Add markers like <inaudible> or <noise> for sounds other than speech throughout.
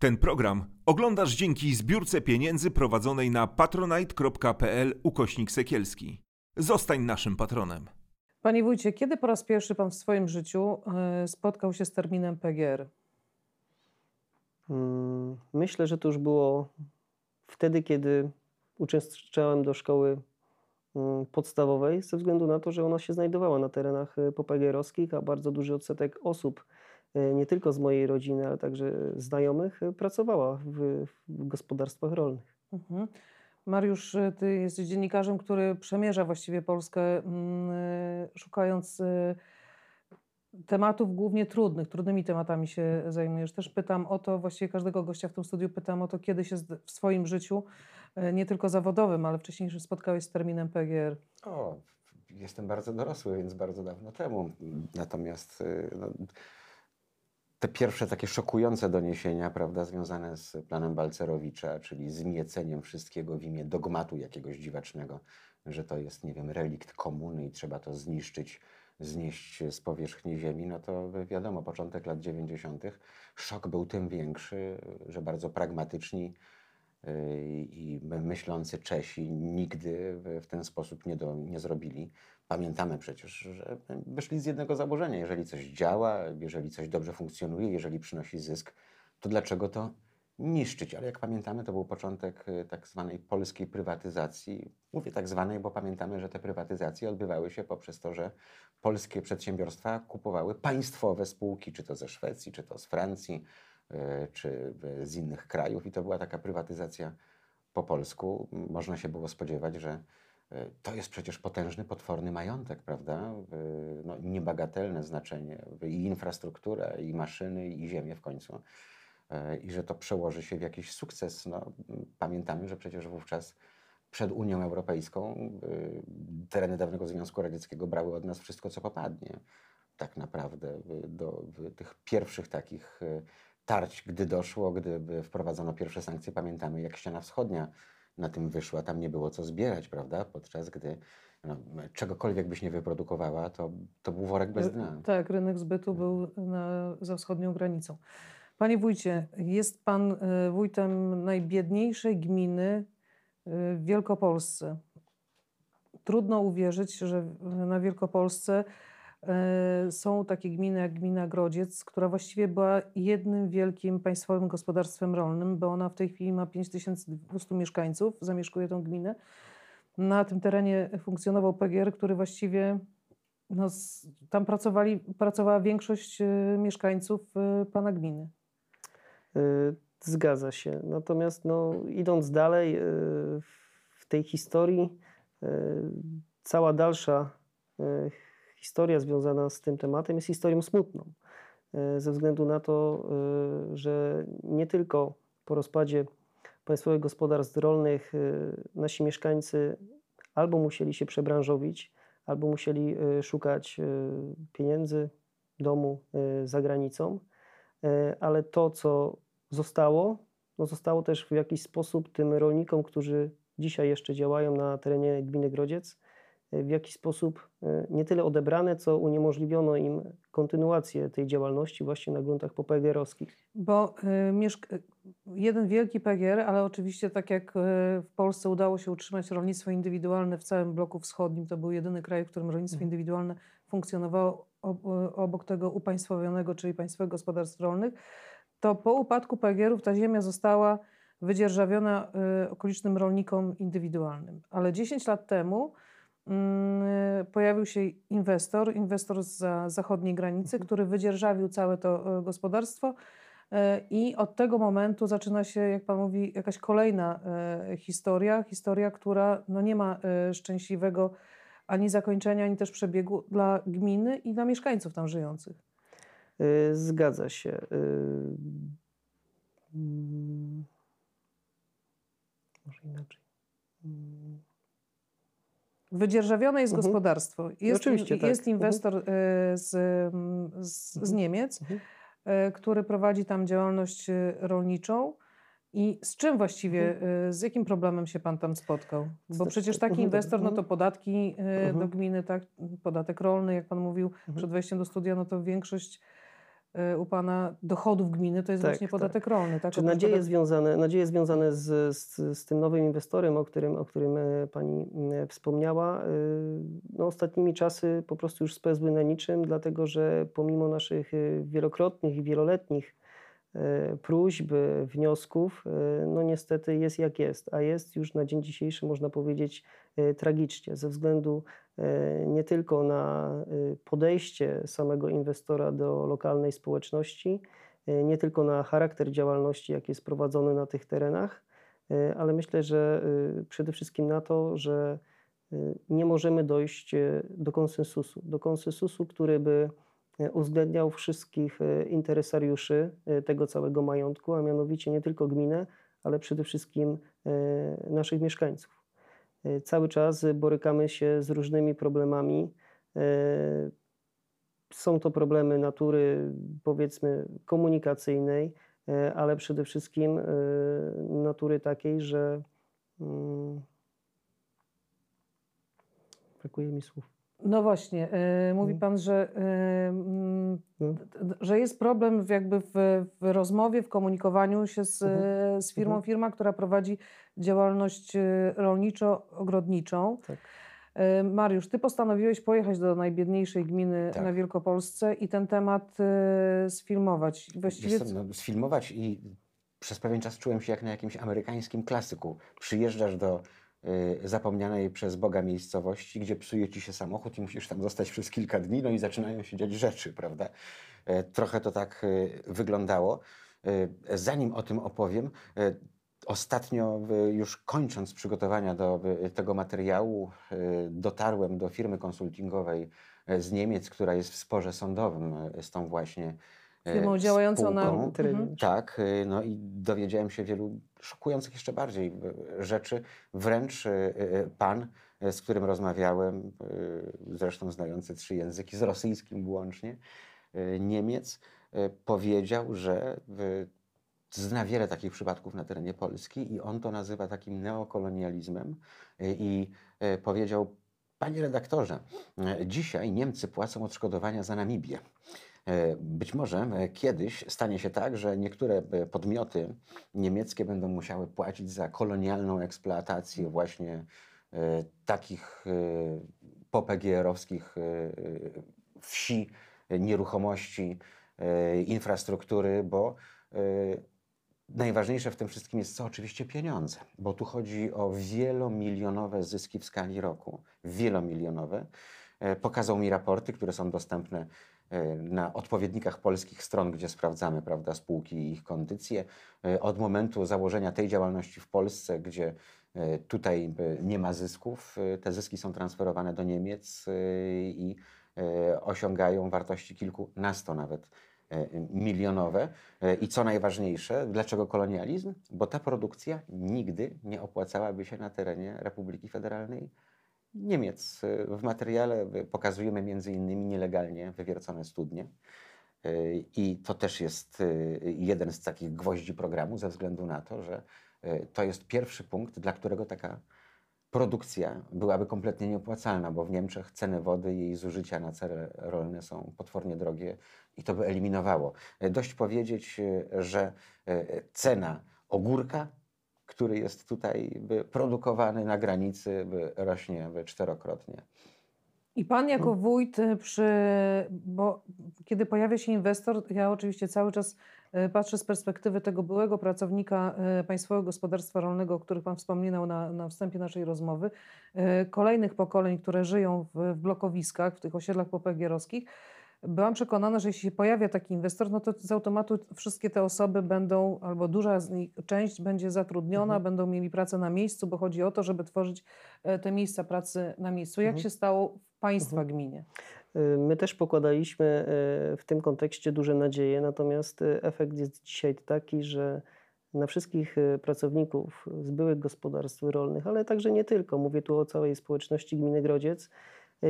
Ten program oglądasz dzięki zbiórce pieniędzy prowadzonej na patronite.pl ukośnik sekielski. Zostań naszym patronem. Panie wójcie, kiedy po raz pierwszy pan w swoim życiu e, spotkał się z terminem PGR? Mm, Myślę, że to już było wtedy, kiedy uczęszczałem do szkoły mm, podstawowej, ze względu na to, że ona się znajdowała na terenach e, popegeerowskich, a bardzo duży odsetek osób, nie tylko z mojej rodziny, ale także znajomych, e, pracowała w, w gospodarstwach rolnych. Mhm. Mariusz, e, ty jesteś dziennikarzem, który przemierza właściwie Polskę, mm, e, szukając e, tematów głównie trudnych, trudnymi tematami się zajmujesz. Też pytam o to, właściwie każdego gościa w tym studiu pytam o to, kiedy się w swoim życiu, e, nie tylko zawodowym, ale wcześniejszym spotkałeś z terminem PGR. O, jestem bardzo dorosły, więc bardzo dawno temu. Natomiast no, te pierwsze takie szokujące doniesienia, prawda, związane z planem Balcerowicza, czyli zmieceniem wszystkiego w imię dogmatu jakiegoś dziwacznego, że to jest, nie wiem, relikt komuny i trzeba to zniszczyć, znieść z powierzchni ziemi, no to wiadomo, początek lat 90. Szok był tym większy, że bardzo pragmatyczni i my- myślący Czesi nigdy w- ten sposób nie, do, nie zrobili. Pamiętamy przecież, że wyszli z jednego założenia. Jeżeli coś działa, jeżeli coś dobrze funkcjonuje, jeżeli przynosi zysk, to dlaczego to niszczyć? Ale jak pamiętamy, to był początek y, tak zwanej polskiej prywatyzacji. Mówię tak zwanej, bo pamiętamy, że te prywatyzacje odbywały się poprzez to, że polskie przedsiębiorstwa kupowały państwowe spółki, czy to ze Szwecji, czy to z Francji, y, czy y, z innych krajów. I to była taka prywatyzacja po polsku. Można się było spodziewać, że y, to jest przecież potężny, potworny majątek, prawda? No, niebagatelne znaczenie i infrastruktura, i maszyny, i ziemię w końcu. Y, I że to przełoży się w jakiś sukces. No, pamiętamy, że przecież wówczas przed Unią Europejską tereny dawnego Związku Radzieckiego brały od nas wszystko, co popadnie. Tak naprawdę do tych pierwszych takich tarć, gdy doszło, gdy y, wprowadzono pierwsze sankcje, pamiętamy jak ściana wschodnia na tym wyszła, tam nie było co zbierać, prawda? Podczas gdy no, czegokolwiek byś nie wyprodukowała, to, to był worek bez dna. Tak, rynek zbytu był na, za wschodnią granicą. Panie wójcie, jest pan e, wójtem najbiedniejszej gminy e, w Wielkopolsce. Trudno uwierzyć, że na Wielkopolsce są takie gminy jak gmina Grodziec, która właściwie była jednym wielkim państwowym gospodarstwem rolnym, bo ona w tej chwili ma 5200 mieszkańców, zamieszkuje tą gminę. Na tym terenie funkcjonował PGR, który właściwie no, tam pracowali, pracowała większość e, mieszkańców e, pana gminy. Zgadza się. Natomiast no, idąc dalej w tej historii, cała dalsza historia związana z tym tematem jest historią smutną. y, Ze względu na to, y, że nie tylko po rozpadzie państwowych gospodarstw rolnych y, nasi mieszkańcy albo musieli się przebranżowić, albo musieli szukać pieniędzy, domu za granicą, E, ale to, co zostało, no zostało też w jakiś sposób tym rolnikom, którzy dzisiaj jeszcze działają na terenie gminy Grodziec, e, w jakiś sposób e, nie tyle odebrane, co uniemożliwiono im kontynuację tej działalności właśnie na gruntach popegeerowskich. Bo mieszk- y, jeden wielki PGR, ale oczywiście tak jak w Polsce udało się utrzymać rolnictwo indywidualne w całym bloku wschodnim, to był jedyny kraj, w którym rolnictwo Mhm. indywidualne funkcjonowało ob- obok tego upaństwowionego, czyli państwowych gospodarstw rolnych, to po upadku PGR-ów ta ziemia została wydzierżawiona okolicznym rolnikom indywidualnym. Ale 10 lat temu pojawił się inwestor, inwestor z zachodniej granicy, który wydzierżawił całe to y, gospodarstwo E, I od tego momentu zaczyna się, jak Pan mówi, jakaś kolejna historia, historia, która no, nie ma szczęśliwego ani zakończenia, ani też przebiegu dla gminy i dla mieszkańców tam żyjących. Zgadza się. Mm, Może inaczej. Wydzierżawione jest Mhm. gospodarstwo. Jest, Oczywiście, tak. jest Mhm. inwestor e, z, z, z Mhm. Niemiec, Mhm. e, który prowadzi tam działalność e, rolniczą. I z czym właściwie, e, z jakim problemem się pan tam spotkał? Bo Znaczy- przecież taki Mhm, inwestor, no to mhm. podatki do Mhm. gminy, tak, podatek rolny, jak pan mówił Mhm. przed wejściem do studia, no to większość u pana dochodów gminy to jest Tak, właśnie tak. podatek rolny. Tak? Czy Oprócz nadzieje związane, nadzieje związane z, z, z tym nowym inwestorem, o którym, o którym e, pani e, wspomniała, e, no ostatnimi czasy po prostu już spełzły na niczym, dlatego że pomimo naszych e, wielokrotnych i wieloletnich próśb, wniosków, no niestety jest jak jest, a jest już na dzień dzisiejszy można powiedzieć tragicznie ze względu nie tylko na e, podejście samego inwestora do lokalnej społeczności, e, nie tylko na charakter działalności, jaki jest prowadzony na tych terenach, e, ale myślę, że e, przede wszystkim na to, że e, nie możemy dojść e, do konsensusu, do konsensusu, który by e, uwzględniał wszystkich e, interesariuszy e, tego całego majątku, a mianowicie nie tylko gminę, ale przede wszystkim e, naszych mieszkańców. E, Cały czas borykamy się z różnymi problemami. e, Są to problemy natury, powiedzmy, komunikacyjnej, e, ale przede wszystkim natury takiej, że mm, brakuje mi słów. No właśnie, e, mówi Mm. pan, że, d- że jest problem w, jakby w, w rozmowie, w komunikowaniu się z, Mhm. z firmą, Mhm. firma, która prowadzi działalność e, rolniczo-ogrodniczą. Tak. E, Mariusz, ty postanowiłeś pojechać do najbiedniejszej gminy Tak. na Wielkopolsce i ten temat e, sfilmować. Właściwie Wiesz no, sfilmować i przez pewien czas czułem się jak na jakimś amerykańskim klasyku. Przyjeżdżasz do y, zapomnianej przez Boga miejscowości, gdzie psuje ci się samochód i musisz tam zostać przez kilka dni, no i zaczynają się dziać rzeczy, prawda? E, Trochę to tak y, wyglądało. Y, Zanim o tym opowiem, y, Ostatnio, y, już kończąc przygotowania do y, tego materiału, y, dotarłem do firmy konsultingowej y, z Niemiec, która jest w sporze sądowym y, z tą właśnie y, firmą działającą na... spółką. terenie. Mhm. Tak, y, no i dowiedziałem się wielu szokujących jeszcze bardziej y, rzeczy. Wręcz pan, z którym rozmawiałem, zresztą znający trzy języki, z rosyjskim włącznie, y, Niemiec, powiedział, że zna wiele takich przypadków na terenie Polski i on to nazywa takim neokolonializmem i powiedział, panie redaktorze, dzisiaj Niemcy płacą odszkodowania za Namibię. E, Być może e, kiedyś stanie się tak, że niektóre e, podmioty niemieckie będą musiały płacić za kolonialną eksploatację właśnie takich popegierowskich wsi, nieruchomości, infrastruktury, bo najważniejsze w tym wszystkim jest co oczywiście pieniądze, bo tu chodzi o wielomilionowe zyski w skali roku, wielomilionowe. Pokazał mi raporty, które są dostępne na odpowiednikach polskich stron, gdzie sprawdzamy prawda, spółki i ich kondycje. E, Od momentu założenia tej działalności w Polsce, gdzie e, tutaj nie ma zysków, te zyski są transferowane do Niemiec i osiągają wartości kilkunasto nawet milionowe. I co najważniejsze, dlaczego kolonializm? Bo ta produkcja nigdy nie opłacałaby się na terenie Republiki Federalnej Niemiec. E, W materiale pokazujemy między innymi nielegalnie wywiercone studnie. E, I to też jest e, jeden z takich gwoździ programu, ze względu na to, że to jest pierwszy punkt, dla którego taka produkcja byłaby kompletnie nieopłacalna, bo w Niemczech ceny wody i jej zużycia na cele rolne są potwornie drogie i to by eliminowało. Dość powiedzieć, że cena ogórka, który jest tutaj produkowany na granicy, rośnie czterokrotnie. I pan jako Mhm. wójt y, przy, bo kiedy pojawia się inwestor, ja oczywiście cały czas y, patrzę z perspektywy tego byłego pracownika y, Państwowego Gospodarstwa Rolnego, o których pan wspominał na, na wstępie naszej rozmowy, kolejnych pokoleń, które żyją w, w blokowiskach, w tych osiedlach popegierowskich. Byłam przekonana, że jeśli się pojawia taki inwestor, no to z automatu wszystkie te osoby będą, albo duża z nich, część będzie zatrudniona, Mhm. będą mieli pracę na miejscu, bo chodzi o to, żeby tworzyć e, te miejsca pracy na miejscu. Jak Mhm. się stało w Państwa Mhm. gminie? Y, My też pokładaliśmy y, w tym kontekście duże nadzieje, natomiast efekt jest dzisiaj taki, że na wszystkich pracowników z byłych gospodarstw rolnych, ale także nie tylko, mówię tu o całej społeczności gminy Grodziec,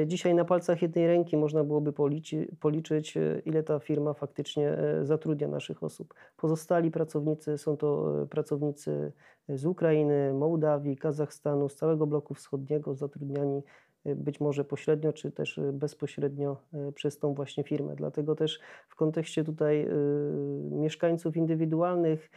dzisiaj na palcach jednej ręki można byłoby policzy, policzyć, y, ile ta firma faktycznie y, zatrudnia naszych osób. Pozostali pracownicy są to pracownicy z Ukrainy, Mołdawii, Kazachstanu, z całego bloku wschodniego, zatrudniani być może pośrednio, czy też bezpośrednio przez tą właśnie firmę. Dlatego też w kontekście tutaj mieszkańców indywidualnych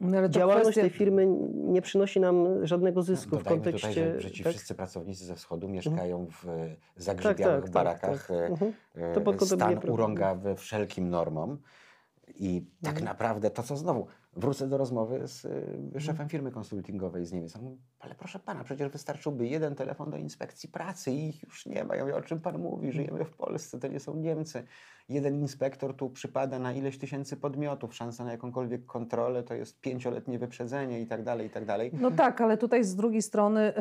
No, działalność kwestia- tej firmy nie przynosi nam żadnego zysku w No, Dodajmy kontekście. tutaj, że, że ci tak? wszyscy pracownicy ze wschodu mieszkają w e, tak, zagrzybiałych tak, barakach. tak. e, Mhm. e, To Stan urąga we wszelkim normom. I tak Mhm. naprawdę to, co znowu, wrócę do rozmowy z y, szefem firmy konsultingowej z Niemiec. On mówi, ale proszę pana, przecież wystarczyłby jeden telefon do inspekcji pracy i ich już nie ma. Ja mówię, o czym pan mówi? Żyjemy w Polsce, to nie są Niemcy. Jeden inspektor tu przypada na ileś tysięcy podmiotów. Szansa na jakąkolwiek kontrolę to jest pięcioletnie wyprzedzenie i tak dalej, i tak dalej. No tak, ale tutaj z drugiej strony,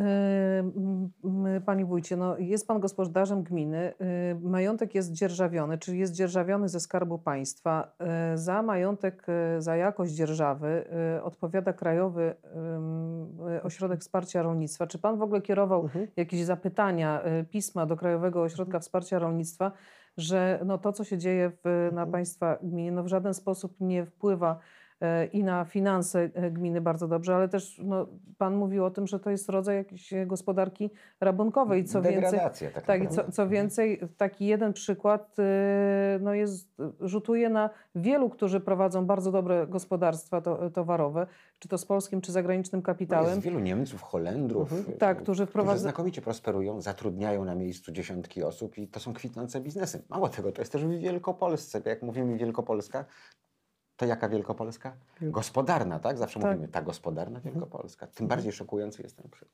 yy, panie wójcie, no jest pan gospodarzem gminy, yy, majątek jest dzierżawiony, czyli jest dzierżawiony ze Skarbu Państwa. Yy, za majątek, yy, za jakość dzierżawy yy, odpowiada Krajowy yy, Ośrodek Wsparcia Rolnictwa. Czy pan w ogóle kierował Mhm. jakieś zapytania, y, pisma do Krajowego Ośrodka Wsparcia Rolnictwa, że no to, co się dzieje w, na Mhm. państwa gminie, no w żaden sposób nie wpływa i na finanse e, gminy bardzo dobrze, ale też no, pan mówił o tym, że to jest rodzaj jakiejś e, gospodarki rabunkowej. Co więcej, Degradacja tak tak, naprawdę. co, co więcej, taki jeden przykład no jest, rzutuje na wielu, którzy prowadzą bardzo dobre gospodarstwa to, towarowe, czy to z polskim, czy zagranicznym No kapitałem. jest wielu Niemców, Holendrów, Mhm. Tak, którzy którzy wprowadza- znakomicie prosperują, zatrudniają na miejscu dziesiątki osób i to są kwitnące biznesy. Mało tego, to jest też w Wielkopolsce. Jak mówimy Wielkopolska, to jaka Wielkopolska? Gospodarna, tak? Zawsze Tak. mówimy ta gospodarna Wielkopolska. Tym bardziej szokujący jest ten przykład.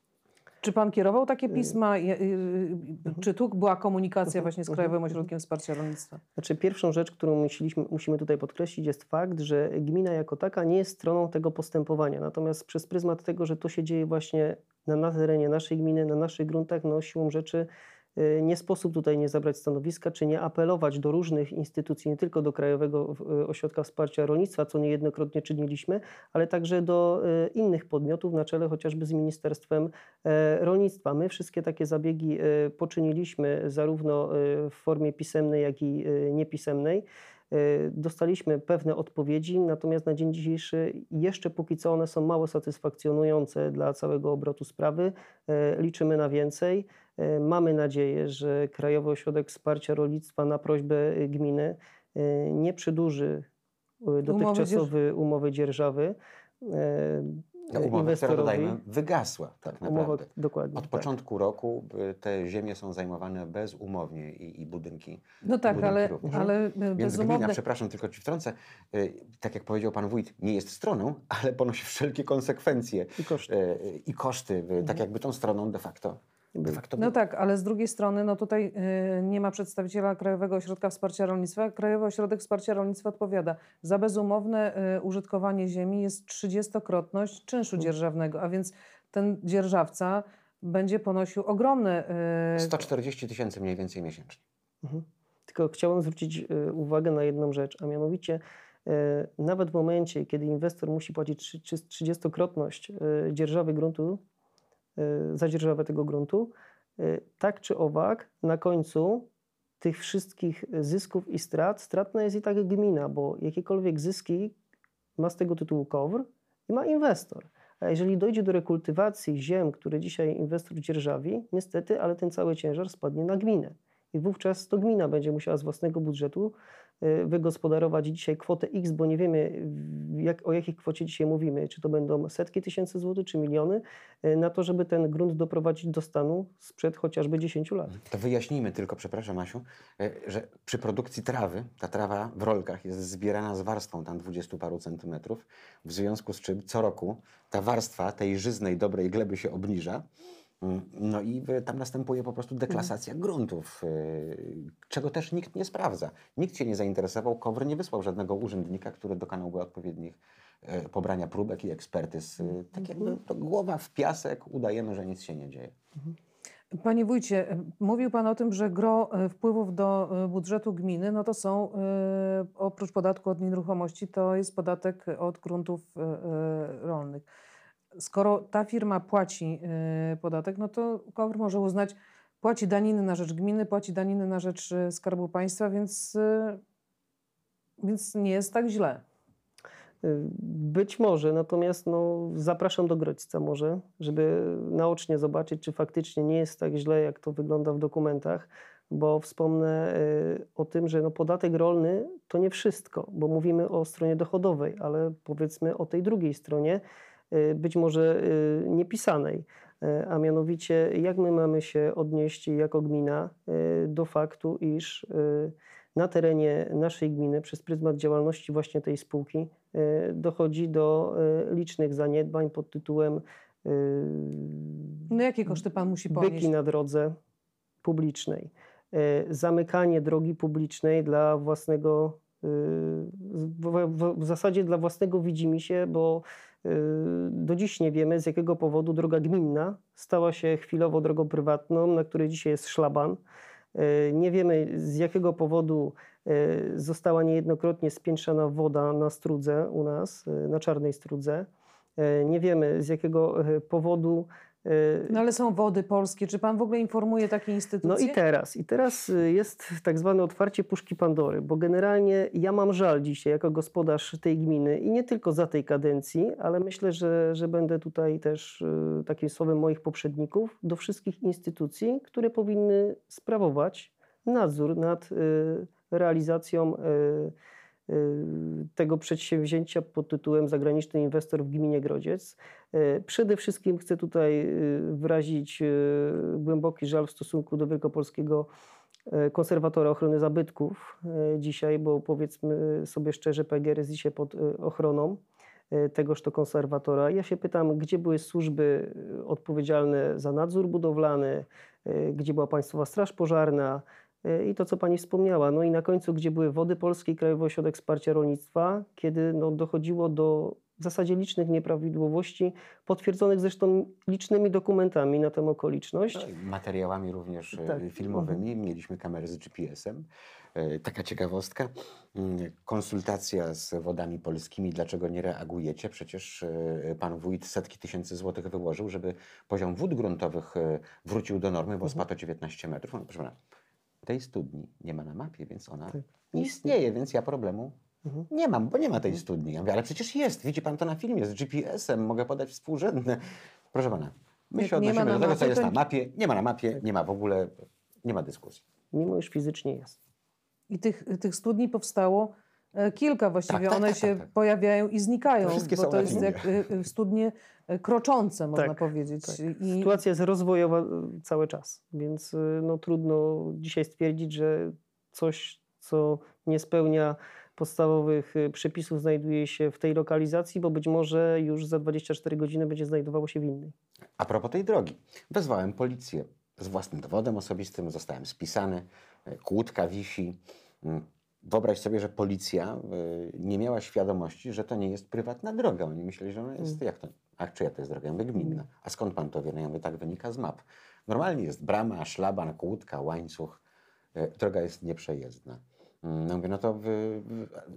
Czy pan kierował takie pisma? Je- y, y, Mhm. Czy tu była komunikacja właśnie z Krajowym Ośrodkiem Wsparcia Rolnictwa? Znaczy, pierwszą rzecz, którą musieliśmy, musimy tutaj podkreślić, jest fakt, że gmina jako taka nie jest stroną tego postępowania. Natomiast przez pryzmat tego, że to się dzieje właśnie na, na terenie naszej gminy, na naszych gruntach, no siłą rzeczy y, nie sposób tutaj nie zabrać stanowiska, czy nie apelować do różnych instytucji, nie tylko do Krajowego y, Ośrodka Wsparcia Rolnictwa, co niejednokrotnie czyniliśmy, ale także do y, innych podmiotów, na czele chociażby z Ministerstwem e, Rolnictwa. My wszystkie takie zabiegi poczyniliśmy zarówno w formie pisemnej, jak i niepisemnej. E, Dostaliśmy pewne odpowiedzi, natomiast na dzień dzisiejszy jeszcze póki co one są mało satysfakcjonujące dla całego obrotu sprawy. E, Liczymy na więcej. E, Mamy nadzieję, że Krajowy Ośrodek Wsparcia Rolnictwa na prośbę gminy nie przedłuży dotychczasowy umowy dzierżawy. e, No, umowa, która dodajmy, wygasła tak naprawdę. Umowa, dokładnie. Od tak. początku roku y, te ziemie są zajmowane bezumownie i, i budynki. No tak, Budynki ale, również. ale y, Więc bezumowne... gmina, przepraszam, tylko ci wtrącę, y, tak jak powiedział pan wójt, nie jest stroną, ale ponosi wszelkie konsekwencje I koszty. i koszty, tak Mhm. jakby tą stroną de facto No była. tak, ale z drugiej strony no tutaj y, nie ma przedstawiciela Krajowego Ośrodka Wsparcia Rolnictwa. Krajowy Ośrodek Wsparcia Rolnictwa odpowiada za bezumowne y, użytkowanie ziemi jest 30-krotność czynszu Mhm. dzierżawnego, a więc ten dzierżawca będzie ponosił ogromne... y, 140 tysięcy mniej więcej miesięcznie. Mhm. Tylko chciałem zwrócić y, uwagę na jedną rzecz, a mianowicie y, nawet w momencie, kiedy inwestor musi płacić trzy- trzy- 30-krotność y, dzierżawy gruntu, y, za dzierżawę tego gruntu, y, tak czy owak, na końcu tych wszystkich zysków i strat, stratna jest i tak gmina, bo jakiekolwiek zyski ma z tego tytułu KOWR i ma inwestor. A jeżeli dojdzie do rekultywacji ziem, które dzisiaj inwestor dzierżawi, niestety, ale ten cały ciężar spadnie na gminę. I wówczas to gmina będzie musiała z własnego budżetu wygospodarować dzisiaj kwotę X, bo nie wiemy jak, o jakiej kwocie dzisiaj mówimy, czy to będą setki tysięcy złotych, czy miliony, y, na to, żeby ten grunt doprowadzić do stanu sprzed chociażby 10 lat. To wyjaśnijmy tylko, przepraszam Asiu, y, że przy produkcji trawy, ta trawa w rolkach jest zbierana z warstwą tam 20 paru centymetrów, w związku z czym co roku ta warstwa tej żyznej, dobrej gleby się obniża. No i tam następuje po prostu deklasacja gruntów, y, czego też nikt nie sprawdza. Nikt się nie zainteresował, KOWR nie wysłał żadnego urzędnika, który dokonałby odpowiednich y, pobrania próbek i ekspertyz. Y, Tak jakby to głowa w piasek, udajemy, że nic się nie dzieje. Panie wójcie, y, mówił pan o tym, że gro y, wpływów do budżetu gminy, no to są oprócz podatku od nieruchomości, to jest podatek od gruntów rolnych. Skoro ta firma płaci y, podatek, no to KOWR może uznać, płaci daniny na rzecz gminy, płaci daniny na rzecz y, Skarbu Państwa, więc, y, więc nie jest tak źle. Być może, natomiast no, zapraszam do Grodźca może, żeby naocznie zobaczyć, czy faktycznie nie jest tak źle, jak to wygląda w dokumentach, bo wspomnę o tym, że no, podatek rolny to nie wszystko, bo mówimy o stronie dochodowej, ale powiedzmy o tej drugiej stronie, być może y, niepisanej, Y, a mianowicie jak my mamy się odnieść jako gmina y, do faktu, iż y, na terenie naszej gminy przez pryzmat działalności właśnie tej spółki y, dochodzi do y, licznych zaniedbań pod tytułem y, No jakie koszty pan musi ponieść? byki na drodze publicznej, y, zamykanie drogi publicznej dla własnego, y, w, zasadzie dla własnego widzimisię, bo y, do dziś nie wiemy z jakiego powodu droga gminna stała się chwilowo drogą prywatną, na której dzisiaj jest szlaban. Y, Nie wiemy z jakiego powodu y, została niejednokrotnie spiętrzana woda na strudze u nas, y, na czarnej strudze. Y, Nie wiemy z jakiego y, powodu y, No ale są wody polskie. Czy pan w ogóle informuje takie instytucje? no i teraz, i teraz y, jest tak zwane otwarcie puszki Pandory, bo generalnie ja mam żal dzisiaj jako gospodarz tej gminy i nie tylko za tej kadencji, ale myślę, że, że będę tutaj też y, takim słowem moich poprzedników do wszystkich instytucji, które powinny sprawować nadzór nad y, realizacją y, y, tego przedsięwzięcia pod tytułem Zagraniczny inwestor w gminie Grodziec. E, Przede wszystkim chcę tutaj y, wyrazić y, głęboki żal w stosunku do wielkopolskiego konserwatora ochrony zabytków dzisiaj, bo powiedzmy sobie szczerze, PGR jest dzisiaj pod ochroną tegoż to konserwatora. Ja się pytam, gdzie były służby odpowiedzialne za nadzór budowlany, gdzie była Państwowa Straż Pożarna i to, co Pani wspomniała. No i na końcu, gdzie były Wody Polskie i Krajowy Ośrodek Wsparcia Rolnictwa, kiedy no, dochodziło do w zasadzie licznych nieprawidłowości, potwierdzonych zresztą licznymi dokumentami na tę okoliczność. No i Materiałami również e, Tak. filmowymi. Mieliśmy kamery z GPS-em. E, Taka ciekawostka. Mm, Konsultacja z wodami polskimi. Dlaczego nie reagujecie? Przecież e, pan wójt setki tysięcy złotych wyłożył, żeby poziom wód gruntowych e, wrócił do normy, bo spadł o 19 metrów. No, proszę pana, tej studni nie ma na mapie, więc ona Tak. nie istnieje, więc ja problemu Mhm. nie mam, bo nie ma tej studni. Ja mówię, ale przecież jest. Widzi pan to na filmie z GPS-em, mogę podać współrzędne. Proszę pana, my się odnosimy do tego, co jest na mapie. Nie ma na mapie, nie ma w ogóle, nie ma dyskusji. Mimo iż fizycznie jest. I tych, tych studni powstało e, kilka właściwie. Tak, tak, One tak, się tak, tak. pojawiają i znikają, bo to jest jak e, e, studnie kroczące, można Tak, powiedzieć. tak. I Sytuacja jest rozwojowa y, cały czas, więc y, no, trudno dzisiaj stwierdzić, że coś, co nie spełnia podstawowych przepisów, znajduje się w tej lokalizacji, bo być może już za 24 godziny będzie znajdowało się w innej. A propos tej drogi. Wezwałem policję z własnym dowodem osobistym, zostałem spisany, e, kłódka wisi. Mm. Wyobraź sobie, że policja nie miała świadomości, że to nie jest prywatna droga. Oni myśleli, że ona jest, jak to, a czyja to jest droga? Ja mówię, gminna. A skąd pan to wie? No ja mówię, tak wynika z map. Normalnie jest brama, szlaban, kłódka, łańcuch. E, Droga jest nieprzejezdna. Mm, No mówię, no to wy,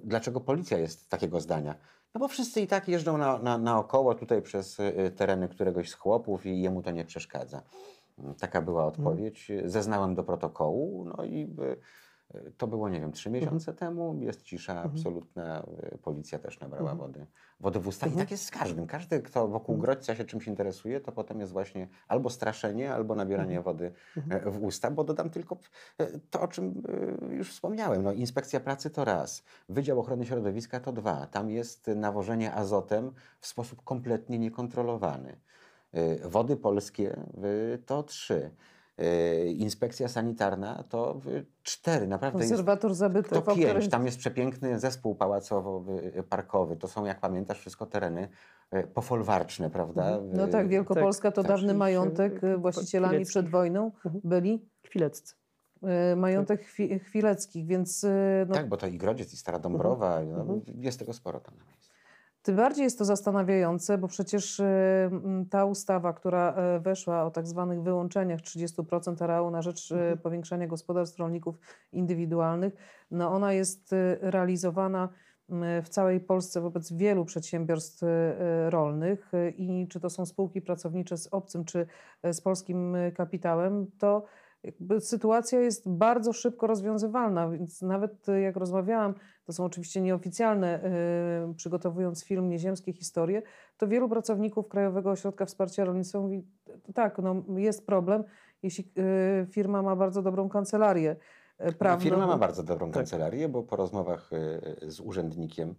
dlaczego policja jest takiego zdania? No bo wszyscy i tak jeżdżą na, na, naokoło tutaj przez y, tereny któregoś z chłopów i jemu to nie przeszkadza. Mm, Taka była odpowiedź. Zeznałem do protokołu, no i y, to było, nie wiem, trzy miesiące temu. Jest cisza absolutna. y, Policja też nabrała wody, wody w usta. I tak jest z każdym. Każdy, kto wokół Grodźca się czymś interesuje, to potem jest właśnie albo straszenie, albo nabieranie wody e, w usta, bo dodam tylko e, to, o czym e, już wspomniałem. No, inspekcja pracy to raz, Wydział Ochrony Środowiska to dwa. Tam jest nawożenie azotem w sposób kompletnie niekontrolowany. Wody polskie to trzy. E, Inspekcja sanitarna to y, cztery. Naprawdę jest konserwator zabytków, to pięć. którym Tam jest przepiękny zespół pałacowo-parkowy. To są, jak pamiętasz, wszystko tereny e, pofolwarczne, prawda? No tak, Wielkopolska to tak, dawny rzeczywiście. majątek. Właścicielami Chwilecki. przed wojną Mhm. byli Chwileccy. majątek chwi, chwileckich, więc no, Tak, bo to i Grodziec, i Stara Dąbrowa, no, Mhm. jest tego sporo tam na miejscu. Tym bardziej jest to zastanawiające, bo przecież m, ta ustawa, która e, weszła o tak zwanych wyłączeniach 30% areału na rzecz e, powiększania gospodarstw rolników indywidualnych, no ona jest e, realizowana w całej Polsce wobec wielu przedsiębiorstw rolnych i czy to są spółki pracownicze z obcym, czy z polskim kapitałem, to jakby sytuacja jest bardzo szybko rozwiązywalna, więc nawet y, jak rozmawiałam, to są oczywiście nieoficjalne, y, przygotowując film Nieziemskie Historie, to wielu pracowników Krajowego Ośrodka Wsparcia Rolnictwa mówi, tak, no, jest problem, jeśli y, firma ma bardzo dobrą kancelarię y, prawną. Firma ma bardzo dobrą Tak. kancelarię, bo po rozmowach y, z urzędnikiem,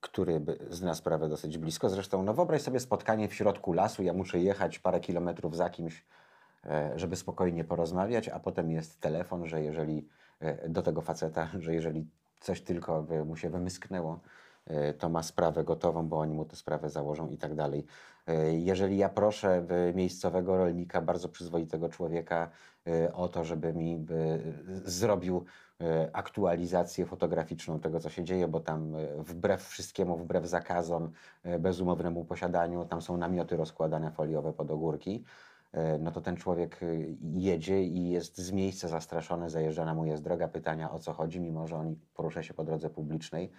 który zna sprawę dosyć blisko, zresztą no wyobraź sobie spotkanie w środku lasu, ja muszę jechać parę kilometrów za kimś, żeby spokojnie porozmawiać, a potem jest telefon, że jeżeli e, do tego faceta, <laughs> że jeżeli coś tylko mu się wymysknęło, e, to ma sprawę gotową, bo oni mu tę sprawę założą i tak dalej. E, Jeżeli ja proszę e, miejscowego rolnika, bardzo przyzwoitego człowieka, e, o to, żeby mi e, zrobił e, aktualizację fotograficzną tego, co się dzieje, bo tam e, wbrew wszystkiemu, wbrew zakazom, e, bezumownemu posiadaniu, tam są namioty rozkładane foliowe pod ogórki, e, no to ten człowiek e, jedzie i jest z miejsca zastraszony, zajeżdżana mu jest droga pytania o co chodzi, mimo że oni porusza się po drodze publicznej.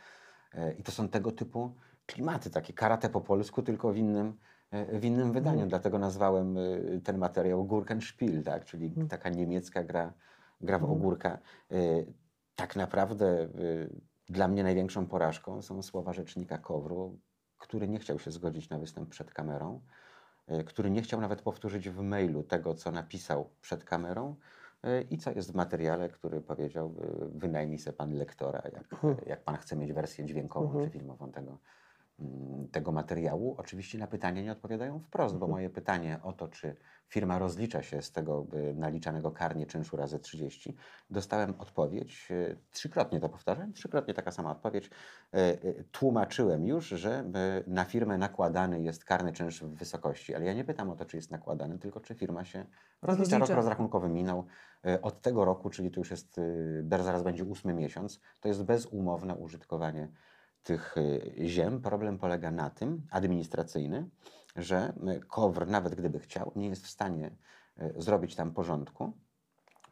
E, I to są tego typu klimaty, takie karate po polsku, tylko w innym, e, w innym wydaniu. Dlatego nazwałem e, ten materiał Gurkenspiel, tak? czyli taka niemiecka gra, gra w ogórka. E, Tak naprawdę e, dla mnie największą porażką są słowa rzecznika Kowru, który nie chciał się zgodzić na występ przed kamerą, e, który nie chciał nawet powtórzyć w mailu tego, co napisał przed kamerą e, i co jest w materiale, który powiedział, e, wynajmij se pan lektora, jak, jak pan chce mieć wersję dźwiękową czy filmową tego, tego materiału. Oczywiście na pytanie nie odpowiadają wprost, bo moje pytanie o to, czy firma rozlicza się z tego naliczanego karnie czynszu razy 30, dostałem odpowiedź, y, trzykrotnie to powtarzam, trzykrotnie taka sama odpowiedź. Y, y, Tłumaczyłem już, że na firmę nakładany jest karny czynsz w wysokości, ale ja nie pytam o to, czy jest nakładany, tylko czy firma się rozlicza. Rok rozrachunkowy minął. Od tego roku, czyli to już jest, zaraz będzie ósmy miesiąc, to jest bezumowne użytkowanie tych y, ziem. Problem polega na tym, administracyjny, że y, KOWR, nawet gdyby chciał, nie jest w stanie y, zrobić tam porządku,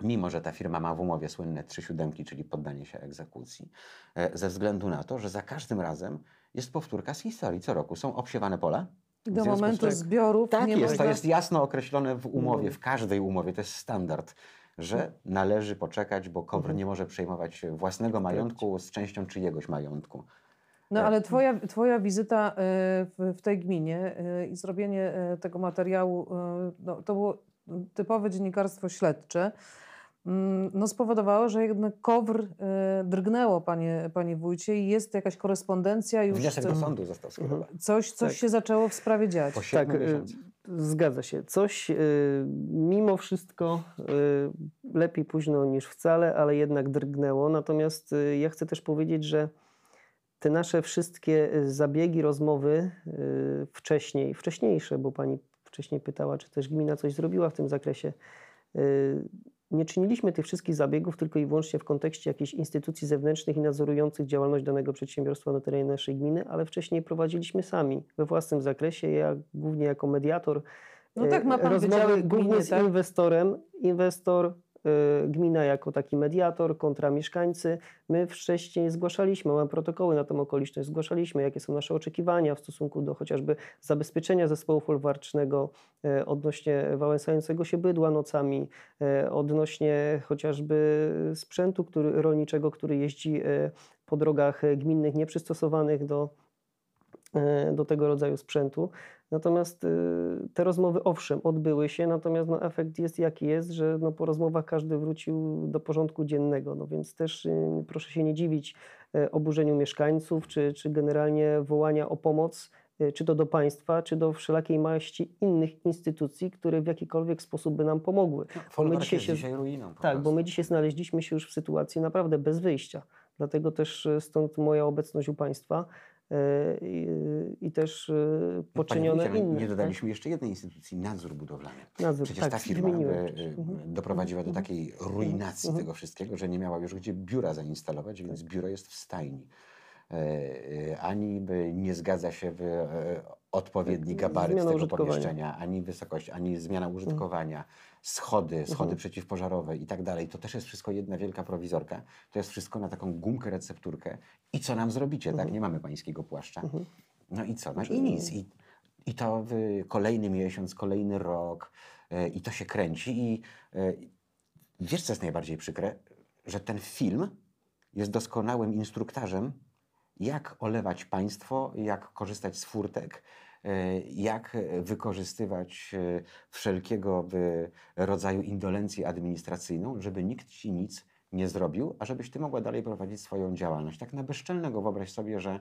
mimo że ta firma ma w umowie słynne trzy siódemki, czyli poddanie się egzekucji, e, ze względu na to, że za każdym razem jest powtórka z historii. Co roku są obsiewane pola. Do momentu czym- zbiorów tak nie jest, można... to jest jasno określone w umowie, Mhm. w każdej umowie, to jest standard, że należy poczekać, bo KOWR Mhm. nie może przejmować własnego majątku z częścią czyjegoś majątku. No E, ale twoja, twoja wizyta y, w, tej gminie y, i zrobienie y, tego materiału, no, to było typowe dziennikarstwo śledcze, mm, no spowodowało, że jednak KOWR drgnęło, panie, panie wójcie, i jest jakaś korespondencja już... Wniosek do coś- sądu został skierowany. Coś, coś Tak. się zaczęło w sprawie dziać. Po Tak, zgadza się. Coś mimo wszystko lepiej późno niż wcale, ale jednak drgnęło. Natomiast ja chcę też powiedzieć, że te nasze wszystkie y, zabiegi, rozmowy y, wcześniej, wcześniejsze, bo pani wcześniej pytała, czy też gmina coś zrobiła w tym zakresie. y, Nie czyniliśmy tych wszystkich zabiegów tylko i wyłącznie w kontekście jakichś instytucji zewnętrznych i nadzorujących działalność danego przedsiębiorstwa na terenie naszej gminy, ale wcześniej prowadziliśmy sami we własnym zakresie. Ja głównie jako mediator No tak, ma pan rozmowy głównie gminie, z tak? inwestorem. Inwestor, gmina jako taki mediator kontra mieszkańcy. My wcześniej zgłaszaliśmy, mamy protokoły na tę okoliczność, zgłaszaliśmy, jakie są nasze oczekiwania w stosunku do chociażby zabezpieczenia zespołu folwarcznego e, odnośnie wałęsającego się bydła nocami, e, odnośnie chociażby sprzętu który, rolniczego, który jeździ po drogach gminnych nieprzystosowanych do, do tego rodzaju sprzętu. Natomiast y, te rozmowy, owszem, odbyły się, natomiast no, efekt jest jaki jest, że no, po rozmowach każdy wrócił do porządku dziennego. No, więc też y, proszę się nie dziwić e, oburzeniu mieszkańców, czy, czy generalnie wołania o pomoc, y, czy to do państwa, czy do wszelakiej maści innych instytucji, które w jakikolwiek sposób by nam pomogły. Bo my dzisiaj jest się- dzisiaj ruiną. Tak, bo my dzisiaj znaleźliśmy się już w sytuacji naprawdę bez wyjścia. Dlatego też e, stąd moja obecność u Państwa e, i, i też e, No, poczynione Panie inne. Nie dodaliśmy jeszcze jednej instytucji, nadzór budowlany. tak? Nadzór, Przecież tak, ta firma y. Mhm. doprowadziła do takiej ruinacji Mhm. tego wszystkiego, że nie miała już gdzie biura zainstalować, więc biuro jest w stajni. E, e, Ani nie zgadza się w e, odpowiedni Tak, gabaryt zmiana tego pomieszczenia, ani wysokość, ani zmiana użytkowania, schody, schody przeciwpożarowe i tak dalej. To też jest wszystko jedna wielka prowizorka. To jest wszystko na taką gumkę, recepturkę. I co nam zrobicie, tak? Nie mamy pańskiego płaszcza. No i co? No i nic. I, i to w kolejny miesiąc, kolejny rok. i to się kręci. I wiesz, co jest najbardziej przykre? Że ten film jest doskonałym instruktarzem, jak olewać państwo, jak korzystać z furtek, e, jak wykorzystywać e, wszelkiego rodzaju indolencję administracyjną, żeby nikt ci nic nie zrobił, a żebyś ty mogła dalej prowadzić swoją działalność. Tak na bezczelnego wyobraź sobie, że